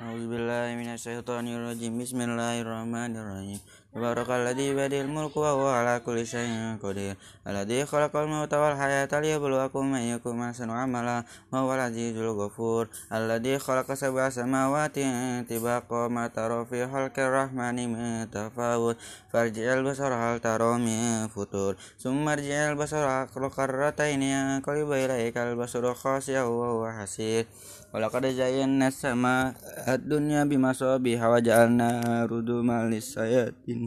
A'udzubillahi minasyaitonirrajim. Bismillahirrahmanirrahim. الشيطان الرجيم بسم الله الرحمن الرحيم تبارك الذي بيده الملك وهو على كل شيء قدير الذي خلق الموت والحياة ليبلوكم أيكم أحسن عملا وهو العزيز الغفور الذي خلق سبع سماوات طباقا ما ترى في خلق الرحمن من تفاوت فارجع البصر هل ترى من فطور ثم ارجع البصر كرتين ينقلب إليك البصر خاسئا وهو حسير ولقد زينا السماء الدنيا بمصابيح وجعلناها رجوما للشياطين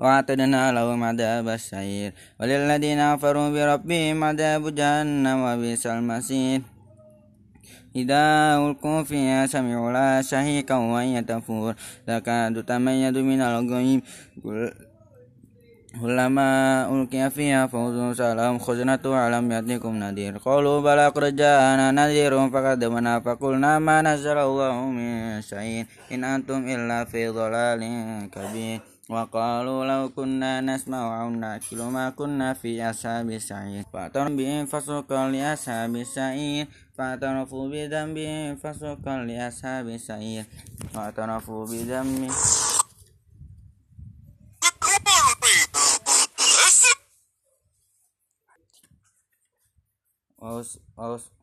واعتدنا لهم عذاب السعير. وللذين كفروا بربهم عذاب جهنم وبئس المصير. إذا ألقوا فيها سمعوا لها شهيقا وهي تفور. تكاد تميز من الغيب. كلما ألقي فيها فوز سألهم خزنتها ألم يأتكم نذير. قالوا بلى قد جاءنا نذير فكذبنا فقلنا ما نزل الله من شيء. إن أنتم إلا في ضلال كبير. وقالوا لو كنا نسمع أو نأكل ما كنا في أصحاب السعير فاعترفوا بهم فسوقا لأصحاب السعير فاعترفوا بذنبهم فسوقا لأصحاب السعير واعترفوا بذنبهم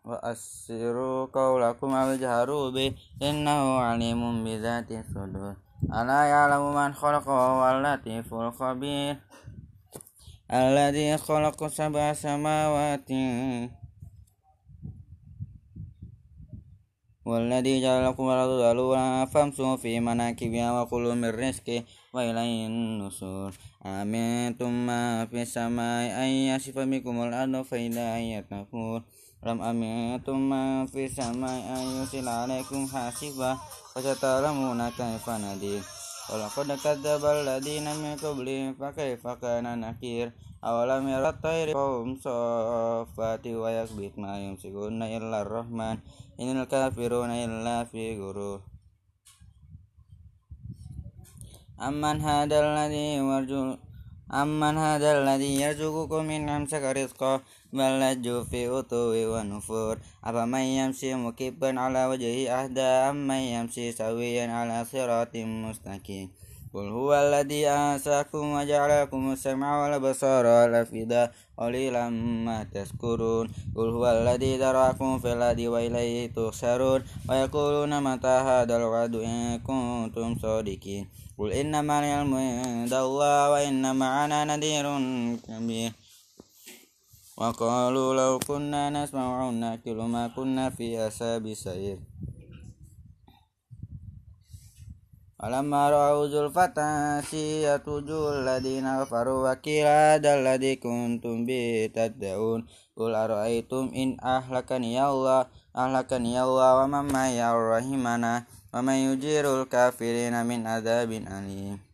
وأسروا قولكم أو اجهروا به إنه عليم بذات الصدور ألا يعلم من خلق وهو اللطيف الخبير الذي خلق سبع سماوات والذي جعل لكم الأرض ذلولا فامسوا في مناكبها وكلوا من رزقه وإليه النشور أمنتم ما في السماء أن يصف بكم الأرض فإذا هي تفور أم أمنتم ما في السماء أن يرسل عليكم حاسبا فستعلمون كيف نذير ولقد كذب الذين من قبلهم فكيف كان نكير أولم يرى الطير قوم صافات ويكبت ما يمسكون إلا الرحمن إن الكافرون إلا في غرور أمن هذا الذي يرجو أمن هذا الذي يرزقكم من أمسك رزقه بل لجوا في عتو ونفور أفمن يمشي مكبا على وجهه أهدى أمن يمشي سويا على صراط مستقيم قل هو الذي أنساكم وجعل لكم السمع والبصر والأفئدة قليلا ما تشكرون قل هو الذي ذرأكم في الأرض وإليه تحشرون ويقولون متى هذا الوعد إن كنتم صادقين قل إنما العلم عند الله وإنما أنا نذير كبير وقالوا لو كنا نسمع أو نأكل ما كنا في أصحاب السعير ولما رأوا زلفة سيئت وجوه الذين كفروا وقيل هذا الذي كنتم به تدعون قل أرأيتم إن أهلكني الله أهلكني الله ومن معي أو رحمنا ومن يجير الكافرين من عذاب أليم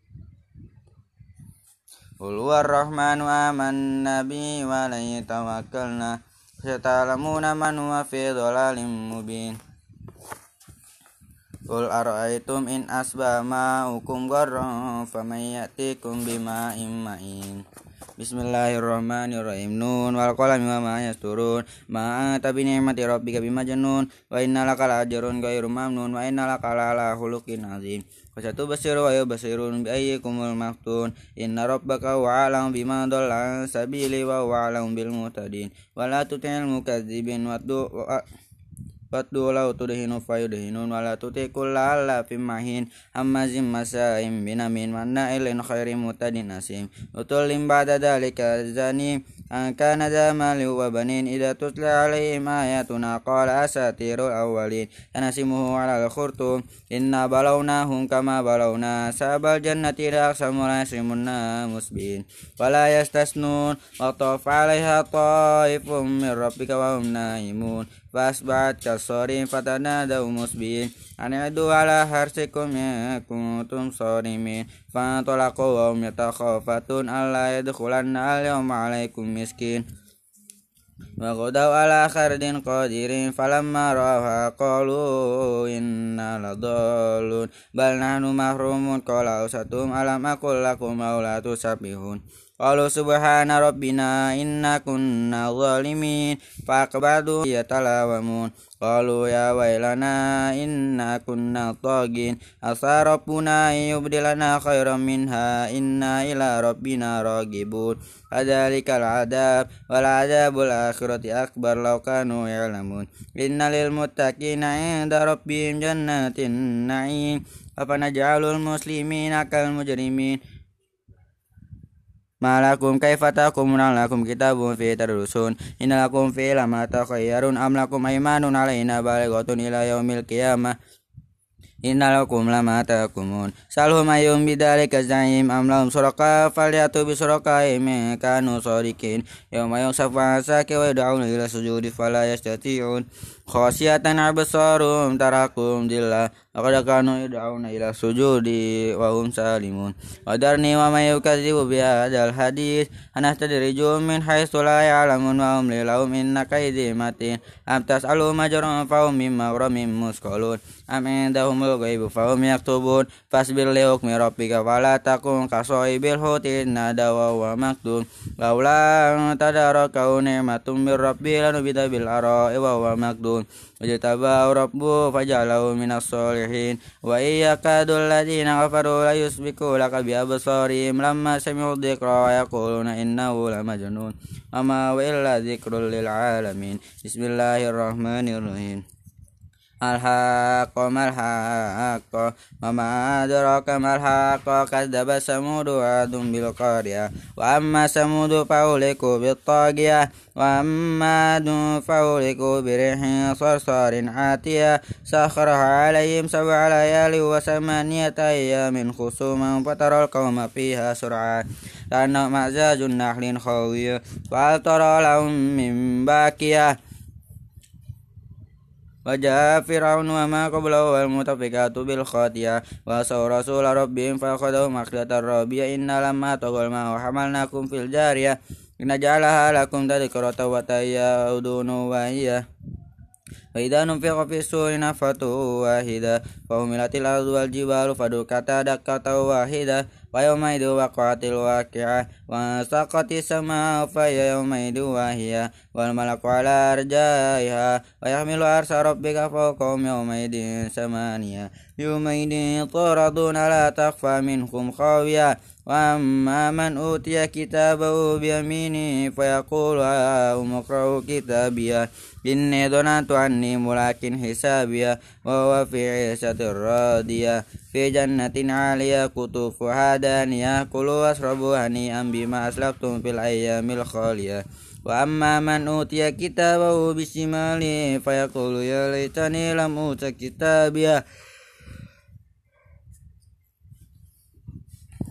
قل هو الرحمن آمنا به وعليه توكلنا ستعلمون من هو في ضلال مبين قل أرأيتم إن أصبح ماؤكم غرا فمن يأتيكم بماء معين Bismillahirrahmanirrahim. Nun wal qalami wa ma yasturun. Ma tabi ni'mati rabbika bimajnun. Wa innalaka la ajrun ghairu nun wa innalaka la ala khuluqin azim. Fasatu basiru wa yubasirun bi ayyikumul maftun. Inna rabbaka wa alam bima dhalla sabili wa wa alam bil muhtadin wa la tuti'il mukadzibin wa واتلو لو تدهن فيدهنون ولا تطع كل حلاف مهين هماز مساء بنميم مناع خير متد نسيم عتل بعد ذلك زنيم wa banin idza tutla alaihim ayatuna qala asatirul awwalin tanasimuhu ala al-khurtum inna balawnahum kama balawna sabal jannati la aqsamu la yasrimunna musbin wala yastasnun wa taf alaiha taifum min rabbika wa hum naimun فأصبحت كالصريم فتنادوا مصبحين أن اعدوا على حرثكم إن كنتم صارمين فانطلقوا وهم يتخافتون ألا يدخلن اليوم عليكم مسكين وغدوا على خرد قادر فلما رأوها قالوا إنا لضالون بل نحن محرومون قال أوسطهم ألم أقل لكم أو لا تسبحون Qalu subhana rabbina inna kunna zalimin faqbadu yatalawamun. Qalu ya wailana inna kunna tagin asa rabbuna yubdilana khairan minha inna ila rabbina ragibun. Adzalikal adab wal adabul akhirati akbar law kanu ya'lamun. Inna lil muttaqina inda rabbihim jannatin na'im. Afanaj'alul muslimina kal mujrimin. Malakum kaifatakum lakum kitabun fi tarusun Inalakum fi lama takhayyarun am lakum aymanun alaina balighatun ila yaumil qiyamah. Innalakum lama takumun Salhum ayum bidalika zaim am lahum suraka falyatu bi surakaihim kanu sadikin Yawma yusafu asaki wa ila sujudi fala yastati'un Khasiyatan absarum tarakum dillah Laqad kanu yad'una ila sujudi wa hum salimun. Wa darni wa may yukadzibu bi hadzal hadis anastadrijuhum min haitsu la ya'lamun wa hum lahum inna kaydi matin. Am tas'alu majran fa hum min maghramin musqalun. Am indahumul ghaibu fa hum yaktubun. Fasbir li hukmi rabbika wa la takun ka sahibil huti nadawa wa maktun. Laula tadarakahu ni'matun min rabbi lanubida bil ara'i wa huwa makdun. لهم واجتباه ربه فجعله من الصالحين وإن يكاد الذين كفروا ليسبقونك بأبصارهم لما سمعوا الذكر ويقولون إنه لمجنون وما وإلا ذكر للعالمين بسم الله الرحمن الرحيم الحق ما وما أدراك ما الحق كذب ثمود وعاد بالقارية وأما ثمود فأهلكوا بالطاغية. وأما عاد فأهلكوا بريح صرصار عاتية. سخرها عليهم سبع ليال وثمانية أيام خصوما فترى القوم فيها سرعا. كأنهم أعزاز نخل خاوية وهل ترى لهم من باكية؟ وجاء فرعون وما قبله والمتفكات بالخاطئة وعصوا رسول ربهم فأخذهم أخذة رابية إنا لما طغى الماء وحملناكم في الجارية إن جعلها لكم تذكرة وتأيا أذن وهي فإذا نفخ في السور نفة واحدة فهملت الأرض والجبال فدكتا دكة واحدة ويومئذ وقعت الواقعة وانسقت السماء فهي يومئذ واهية والملك على أرجائها ويحمل عرش ربك فوقهم يومئذ ثمانية يومئذ تعرضون لا تخفى منكم خاوية وأما من أوتي كتابه بيمينه فيقول هاؤم اقرءوا كتابيه إني ظننت أني ملاك حسابيه وهو في عيشة راضية في جنة عالية قطوفها دانية كلوا واشربوا هنيئا بما أسلفتم في الأيام الخالية وأما من أوتي كتابه بشماله فيقول يا ليتني لم أوت كتابيه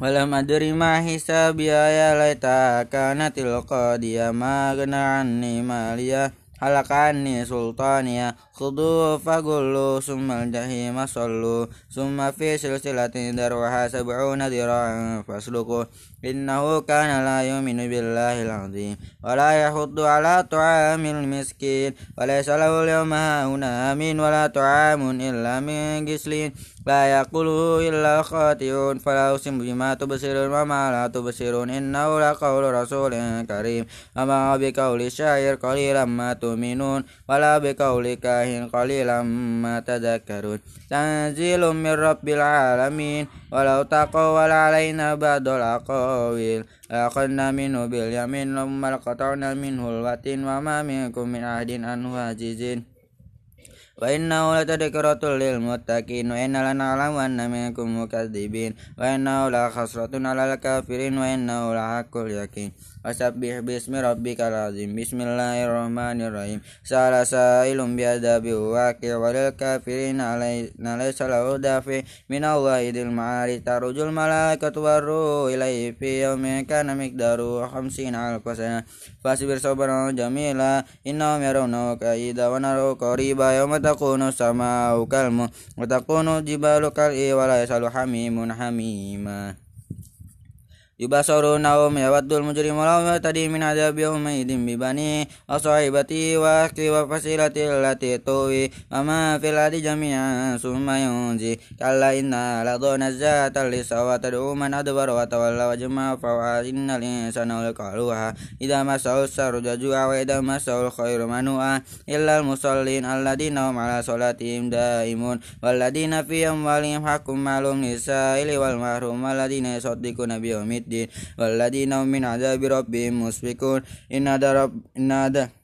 ولم أدر ما حسابيا يا ليتها كانت القاضية ما أغنى عني مالية Halakan nih Sultan ya خذوه فغلوا ثم الجحيم صلوا ثم في سلسلة ذرعها سبعون ذراعا فاسلكوا إنه كان لا يؤمن بالله العظيم ولا يحض على طعام المسكين وليس له اليوم هاهنا من ولا طعام إلا من غسلين لا يأكله إلا الخاطئون فلا أقسم بما تبصرون وما لا تبصرون إنه لقول رسول كريم وما بقول الشاعر قليلا ما تؤمنون ولا بقول كاهن قليلا ما تذكرون تنزيل من رب العالمين ولو تقول علينا بعض الأقاويل لأخذنا منه باليمين ثم لقطعنا منه الوتين وما منكم من أحد عنه wa innahu la tadhkiratul lil muttaqin wa inna lana alamanna minkum mukadzibin wa inna la khasratun alal kafirin wa innahu la hakul yakin wasabbih bismi rabbikal azim. Bismillahirrahmanirrahim. Sala sailum biadabi wa walil kafirin alaysa lahu dafi minallahi dzil ma'ari. Tarujul malaikatu waru ilaihi fi yawmin kana miqdaru 50 alf fasbir sabran jamila innahum yarawna kaida wa naru qariba يوم تكون السماء كالم وتكون الجبال كالإي ولا يسأل حميم حميما. yubasorunahum yawaddul mujrimu law tadi min adab tadi idin bibani asaibati wa akhi wa fasilati allati tuwi wa ma fil adi jami'an summa yunzi kalla inna ladona zatal lisa wa tad'u man adbar wa tawalla wa jama'a fa inna linsana ulqaluha idha masau saru jajua wa idha khairu manua illa musallin alladina hum ala salatihim daimun walladina fi amwalihim hakum malum nisaili wal mahrum walladina الدين والذين هم من عذاب ربهم مسفكون. إن هذا رب إن هذا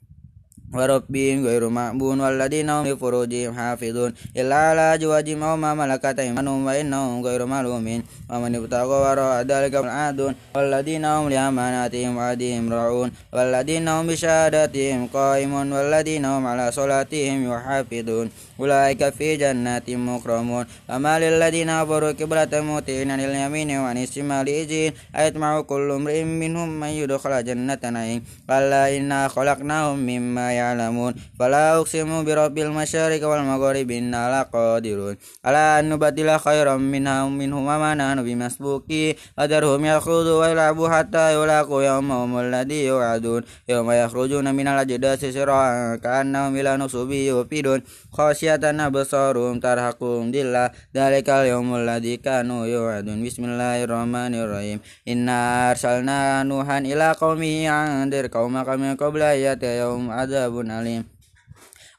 وربهم غير مأبون والذين هم لفروجهم حافظون إلا على أزواجهم أو ما ملكت أيمانهم فإنهم غير ملومين ومن ابتغى وراء ذلك فالعادون والذين هم لأماناتهم وعدهم راعون والذين هم بشهاداتهم قائمون والذين هم على صلاتهم يحافظون أولئك في جنات مكرمون وما للذين كفروا كبرة موتين عن اليمين وعن الشمال إذين أيطمع كل امرئ منهم من يدخل جنة نعيم قال إنا خلقناهم مما يعلمون فلا أقسم برب المشارق والمغرب إنا لقادرون على أن نبدل خيرا منها منهم وما نحن بمسبوقين أذرهم يخوضوا ويلعبوا حتى يلاقوا يومهم الذي يوعدون يوم يخرجون من الأجداث سراعا كأنهم إلى نصب يوفدون خاشية أبصارهم ترهقهم ذلة ذلك اليوم الذي كانوا يوعدون بسم الله الرحمن الرحيم إنا أرسلنا نوحا إلى قومه أنذر قومك من قبل أن يأتي يوم عذاب 不哪里。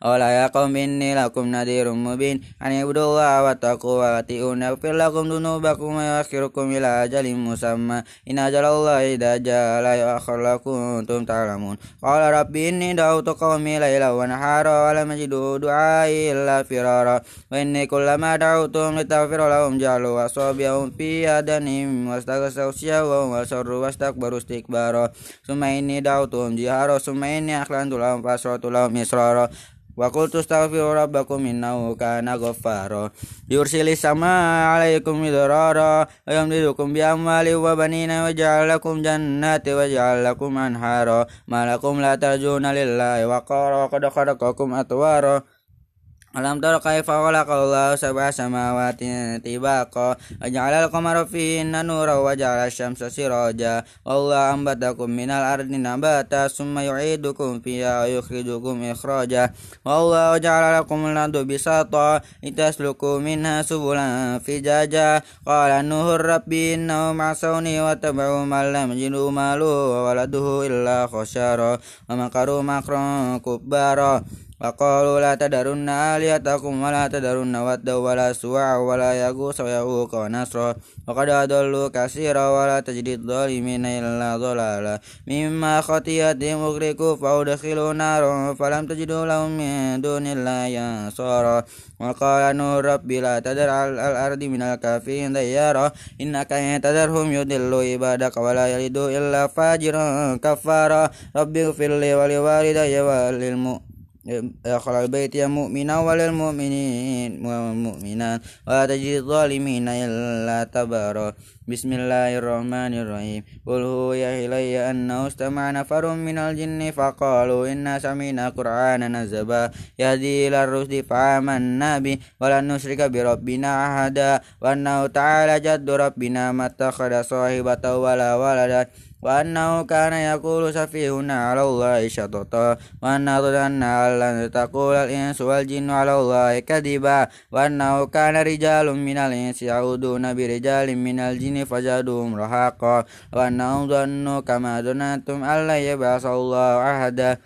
قال يا قوم إني لكم نذير مبين أن اعبدوا الله واتقوا وأطيعون يغفر لكم ذنوبكم ويؤخركم إلى أجل مسمى إن أجل الله إذا جاء لا يؤخر لكم كنتم تعلمون قال ربي إني دعوت قومي ليلا ونهارا ولم يجدوا دعائي إلا فرارا وإني كلما دعوتهم لتغفر لهم جعلوا أصابعهم في آذانهم واستغشوا ثيابهم وأصروا واستكبروا استكبارا ثم إني دعوتهم جهارا ثم إني أخلنت لهم فأسررت لهم إسرارا wa qul tastaghfiru rabbakum innahu kana ghaffara. Yursilis sama alaikum midrara wa yamdidukum bi amwali wa banina wa ja'alakum jannati wa ja'alakum anhara. Malakum la tarjuna lillahi wa qara qad khalaqakum atwara. Alam tara kaifa khalaqallahu sab'a samawati tibaqa wa ja'ala al-qamara fihinna nuran wa ja'ala asy-syamsa siraja Allah ambatakum minal ardi nabata summa yu'idukum fiha wa yukhrijukum ikhraja Allah ja'ala lakum al-arda bisata litasluku minha subulan fijaja qala nuhur rabbi innahum asawni wa tabu'u man lam yajidu malu wa waladuhu illa khasara wa makaru makran kubbara وقالوا لا تذرن آلهتكم ولا تذرن ودا ولا سواع ولا يغوث ويعوق ونسرا وقد أضلوا كثيرا ولا تجد الظالمين إلا ضلالا مما خطيئتهم أغرقوا فأدخلوا نارا فلم تجدوا لهم من دون الله أنصارا وقال نور ربي لا تذر على الأرض من الكافرين ديارا إنك إن تذرهم يضلوا عبادك ولا يلدوا إلا فاجرا كفارا ربي اغفر لي ولوالدي وللمؤمنين أخر البيت مؤمنا وللمؤمنين والمؤمنات ولا تجد الظالمين إلا تبارا. بسم الله الرحمن الرحيم. قل هو إلي أنه استمع نفر من الجن فقالوا إنا سمعنا قرآنا نزبا. يهدي إلى الرشد فآمنا به ولن نشرك بربنا أحدا. وأنه تعالى جد ربنا ما اتخذ صاحبة ولا ولدا. وأنه كان يقول سفيهنا على الله شططا وأن ظننا أن تقول الإنس والجن على الله كذبا وأنه كان رجال من الإنس يعودون برجال من الجن فزادوهم رهاقا وأنهم ظنوا كما ظننتم أن لن يبعث الله أحدا.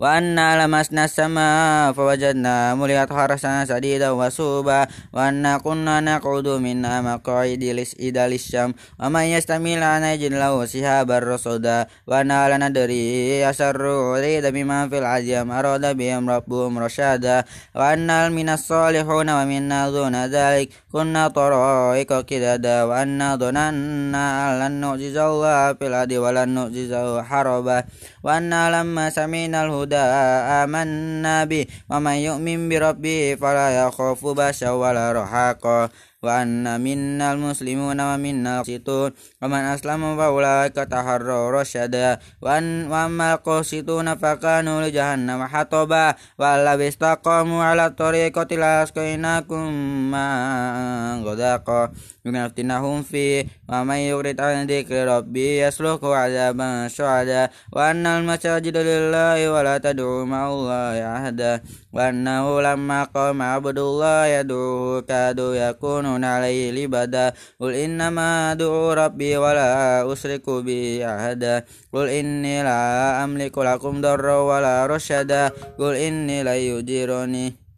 وأنا لمسنا السماء فوجدنا ملئت حرسا سديدا وصوبا وأنا كنا نقعد منا مقاعد إلى للشام ومن يستميل عن يجد له سهابا رصدا وأنا لا ندري أسر أريد بما في العديم أراد بهم ربهم رشادا وأنا من الصالحون ومنا دون ذلك كنا طرائق كددا وأنا ظننا أن لن نعجز الله في الأرض ولن نعجزه حربا وأنا لما سمعنا الهدى آمنا به ومن يؤمن بربه فلا يخاف بأسا ولا wa anna minnal muslimuna wa minnal qasitun wa man aslama fa ulaika taharraw rasyada wa wa mal qasituna fa kanu li jahannam hatoba wa la bistaqamu ala tariqati laskainakum ma ghadaqa yunaftinahum fi wa may yurid an dhikra rabbi yasluku azaban syuada wa annal masajida lillahi wa la tad'u ma'allahi ahada. Wa annahu lamma qama abdullah yad'u kadu yakunu يكونون عليه لبدا قل إنما أدعو ربي ولا أشرك به أحدا قل إني لا أملك لكم ضرا ولا رشدا قل إني لا يجيرني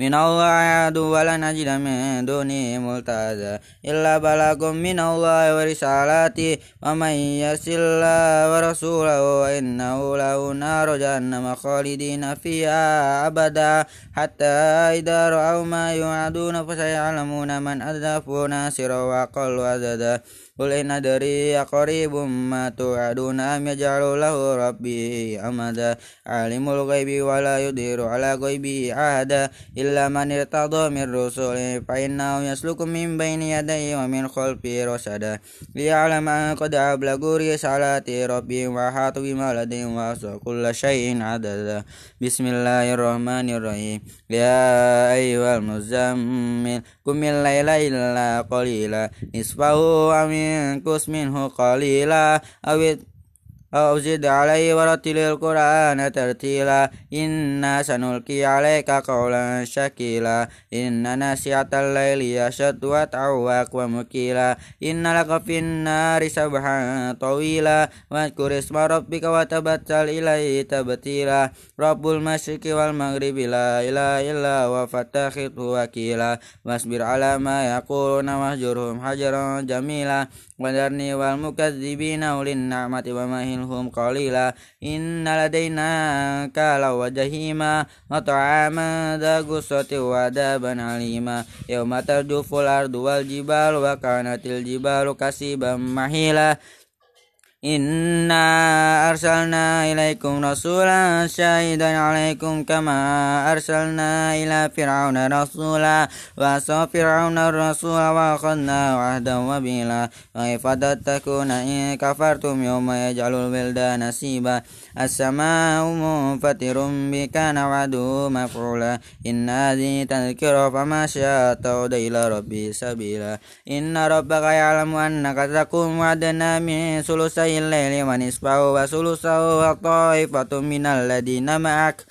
من الله عاد ولا نجد من دونه ملتزا إلا بلغ من الله ورسالاته. ومن يس الله ورسوله إنه له نار جهنم خالدين فيها أبدا. حتى إذا رأوا ما يوعدون فسيعلمون من أضعف ناصرا وأقل عددا قل إن أدري قريب ما توعدون أم يجعل له ربي أمدا عالم الغيب ولا يدير على غيبه أحدا إلا من ارتضى من رسول فإنه يسلك من بين يديه ومن خلفه رشدا ليعلم أن قد أبلغوا رسالات ربهم وأحاطوا بما لديهم وأحصى كل شيء عددا بسم الله الرحمن الرحيم يا أيها المزمل قم الليل إلا قليلا نصفه أو ينقص منه قليلا أو أو زد عليه ورتل القرآن ترتيلا إنا سنلقي عليك قولا شكيلا إن ناسية الليل أشد وتعوى ومكيلا إن لك في النار سبحا طويلا واذكر اسم ربك وتبتل إليه تبتيلا رب المشرق والمغرب لا إله إلا هو فاتخذه وكيلا واصبر على ما يقولون واهجرهم حجرا جميلا وذرني والمكذبين أولي النعمة ومهلهم قليلا. إن لدينا كالا وجهيما وطعاما ذا غصة وعذابا عليما. يوم ترجف الأرض والجبال وكانت الجبال كسيبا محيلا. إنا أرسلنا إليكم رسولا شاهدا عليكم كما أرسلنا إلى فرعون رسولا وعصى فرعون الرسول وأخذنا عهدا وبيلا كيف تتكون إن كفرتم يوم يجعل الولدان سيبا السماء منفطر به كان وعده مفعولا. إن هذه تذكرة فما شاء اتخذ إلى ربي سبيلا. إن ربك يعلم أنك تقوم عدنا من ثلثي الليل ونصفه وثلثه وطائفة من الذين معك.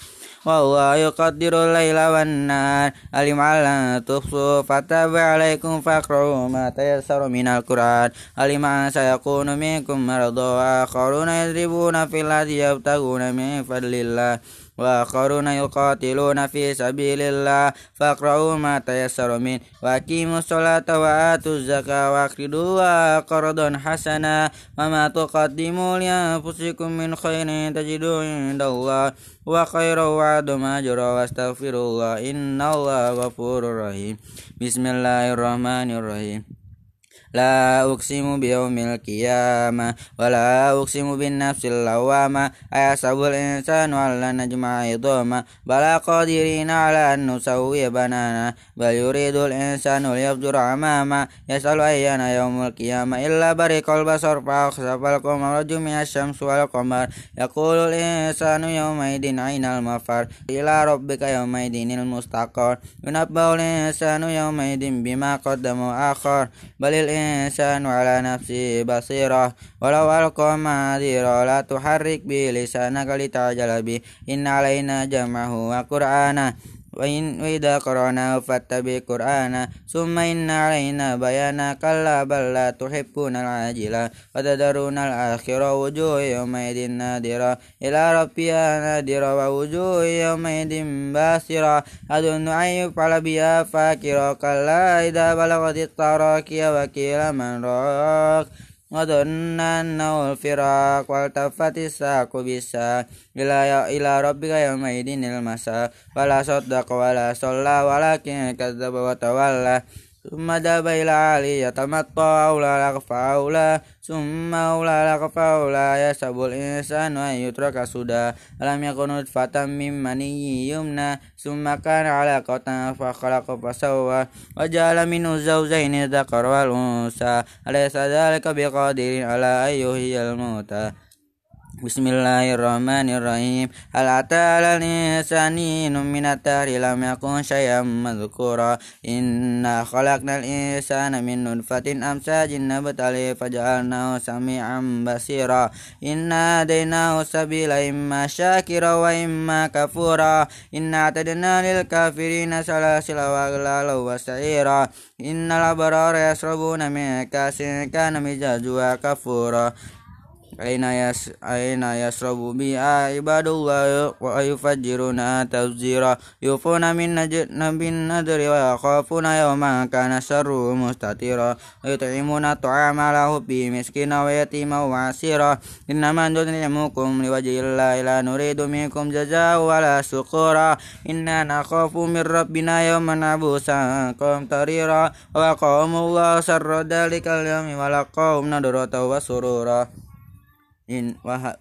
والله يقدر الليل والنهار. علم على تحصوا فتاب عليكم فاقرأوا ما تيسر من القرآن. علم أن سيكون منكم مرضى وآخرون يضربون في الأرض يبتغون من فضل الله. وآخرون يقاتلون في سبيل الله فاقرأوا ما تيسر منه وأقيموا الصلاة وآتوا الزكاة وأقرضوا قرضا حسنا وما تقدموا لأنفسكم من خير تجدوه عند الله وخير وعد ما جرى واستغفر الله إن الله غفور رحيم بسم الله الرحمن الرحيم la uksimu biyaumil qiyamah wa la uksimu bin nafsil lawama. Ayasabul wa la najma'a idama bala qadirina ala an nusawwiya banana. Bal yuridul insanu yabdur amama yasalu ayyana yaumul qiyamah illa barikal basar. Fa akhsafal qamar rajum minasyams wal qamar. Yaqulul insanu yaumaidin ainal mafar. Ila rabbika yaumaidinil mustaqar. Yunabbaul insanu yaumaidin bima qaddamu akhar. Balil الإنسان على نفسه بصيرة ولو ألقى معاذيرا لا تحرك به لسانك لتعجل به إن علينا جمعه وقرآنه وإن وإذا قرأناه فاتبع قرآنا ثم إن علينا بيانا كلا بل لا تحبون العاجلة وتذرون الآخرة وجوه يومئذ نادرة. إلى ربها نادرة ووجوه يومئذ باسرة. أظن أن يفعل بها فاكرة كلا إذا بلغت التراكي وكيل من راك. وظن أنه الفراق والتفت الساق بالساق إلى إلى ربك يومئذ المساء ولا صدق ولا صلى ولكن كذب وتولى ثم ذهب إلى علي يتمطى أولى لك فأولى ثم أولى لك فأولى يحسب الإنسان أن يترك سدى ألم يكن نطفة من مني يمنى ثم كان علقة فخلق فسوى وجعل منه الزوجين الذكر والأنثى أليس ذلك بقادر على أن يحيي الموتى بسم الله الرحمن الرحيم هل أتى على الإنسان من الدهر لم يكن شيئا مذكورا إنا خلقنا الإنسان من نطفة أمساج نبتلي فجعلناه سميعا بصيرا إنا هديناه السبيل إما شاكرا وإما كفورا إنا اعتدنا للكافرين سلاسل وأغلالا وسعيرا إن الأبرار يشربون من كاس كان مزاجها كفورا أين يس أين يشرب بها عباد الله ويفجرون تفجيرا يوفون من بالنذر ويخافون يوما كان شره مستطيرا ويطعمون الطعام على حبه مسكينا ويتيما وعسيرا إنما نطعمكم لوجه الله لا نريد منكم جزاء ولا شكورا إنا نخاف من ربنا يوما عبوسا قمطريرا وقوم الله شر ذلك اليوم ولقاهم نضرة وسرورا إن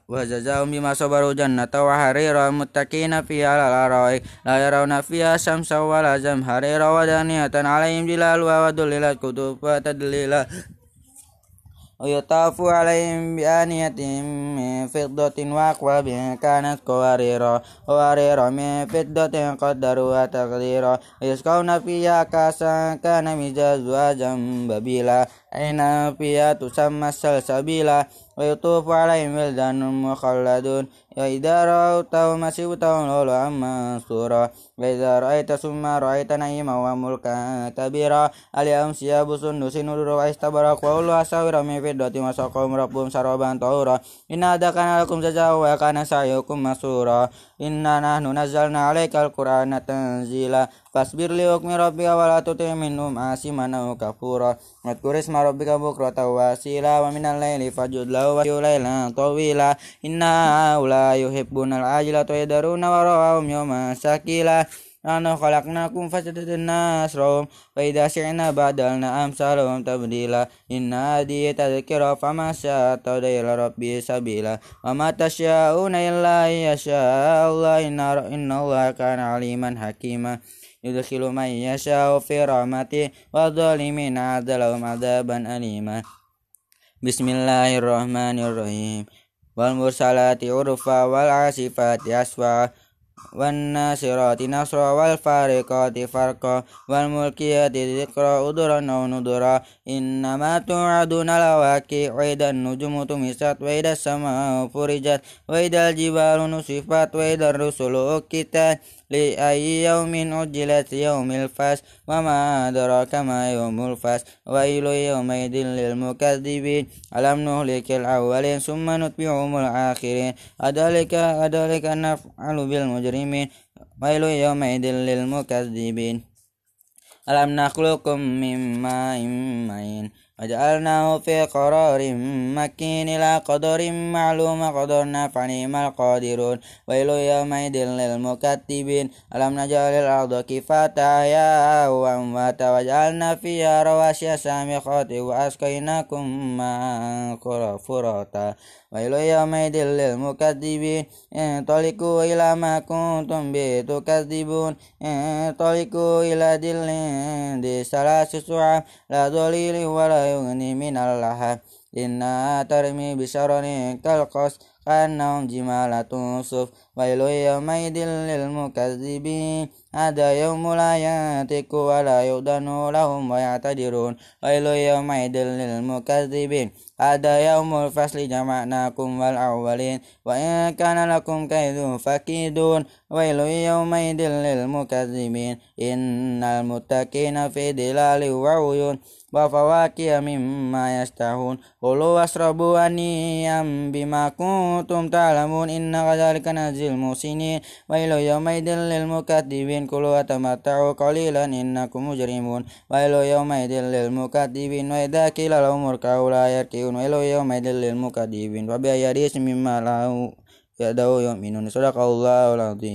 وجزاهم بما صبروا جنة وحريرا متكين فيها على الأرائك لا يرون فيها شمسا ولا زمهريرا ودانية عليهم جلالها وذللت كتب تدليلا ويطاف عليهم بآنية من فضة وأكواب كانت قواريرا قوارير من فضة قدروها تقديرا يسقون فيها كاسا كان مزاجها جنببيلا عينا فيها تسمى السلسبيلا ويطوف عليهم ولدان مخلدون وإذا رأوا مسيبتهم لؤلؤا منصورا وإذا رأيت ثم رأيت نعيما وملكا كبيرا اليوم ثياب سندس نضر واستبرق وأولو أساور من فضة وسقهم ربهم شرابا طهورا إن هذا كان لكم جزاء وكان سعيكم inna nahnu nazzalna 'alaikal qur'ana tanzila. Fasbir li hukmi rabbika wa la tuti' minhum asiman aw kafura. Wadhkur isma rabbika bukratan wa asila wa minal laili fajud lahu wa laylan tawila. Inna la yuhibbunal ajla wa yadaruna warahum sakila. نحن خلقناكم فسددنا أسرهم فإذا شئنا بدلنا أمثالهم تبديلا إن هذه تذكرة فما شاء إلى ربي سبيلا وما تشاءون إلا أن يشاء الله إن الله كان عليما حكيما يدخل من يشاء في رحمته والظالمين عاد لهم عذابا أليما بسم الله الرحمن الرحيم والمرسلات عرفا والعاصفات أسفا والناصرات نصرا والفارقات فرقا والملكيات ذكرا أدرا أو نذرا إنما توعدون لواقع وإذا النجوم تمست وإذا السماء فرجت وإذا الجبال نصفت وإذا الرسل أكتت لأي يوم أجلت يوم الفاس وما أدراك ما يوم الفاس؟ ويل يومئذ للمكذبين. ألم نهلك الأولين ثم نتبعهم الآخرين؟ أذلك أذلك نفعل بالمجرمين. ويل يومئذ للمكذبين. ألم نخلقكم من ماء مهين وجعلناه في قرار مكين إلى قدر معلوم قدرنا فنعم القادرون. ويل يومئذ للمكذبين. ألم نجعل الأرض كفاتا يا وأمواتا وجعلنا فيها رواسي سامخات وأسقيناكم ماء فراتا. ويل يومئذ للمكذبين انطلقوا إلى ما كنتم به تكذبون انطلقوا إلى دل ذي ثلاث شعب لا ظليل ولا يغني من اللهب إنها ترمي بشرر كالقصر كأنهم جمالة صف ويل يومئذ للمكذبين. هذا يوم لا ينطق ولا يؤذن لهم ويعتذرون. ويل يومئذ للمكذبين. هذا يوم الفصل جمعناكم والأولين. وإن كان لكم كيد فكيدون. ويل يومئذ للمكذبين. إن المتقين في ظلال وعيون. وفواكه مما يشتهون كلوا واشربوا هنيئا بما كنتم تعلمون إن كذلك نجزي المحسنين ويل يومئذ للمكذبين كلوا وتمتعوا قليلا إنكم مجرمون ويل يومئذ للمكذبين وإذا قيل لهم اركعوا لا يركعون ويل يومئذ للمكذبين وبأي حديث مما له يدعو يؤمنون صدق الله العظيم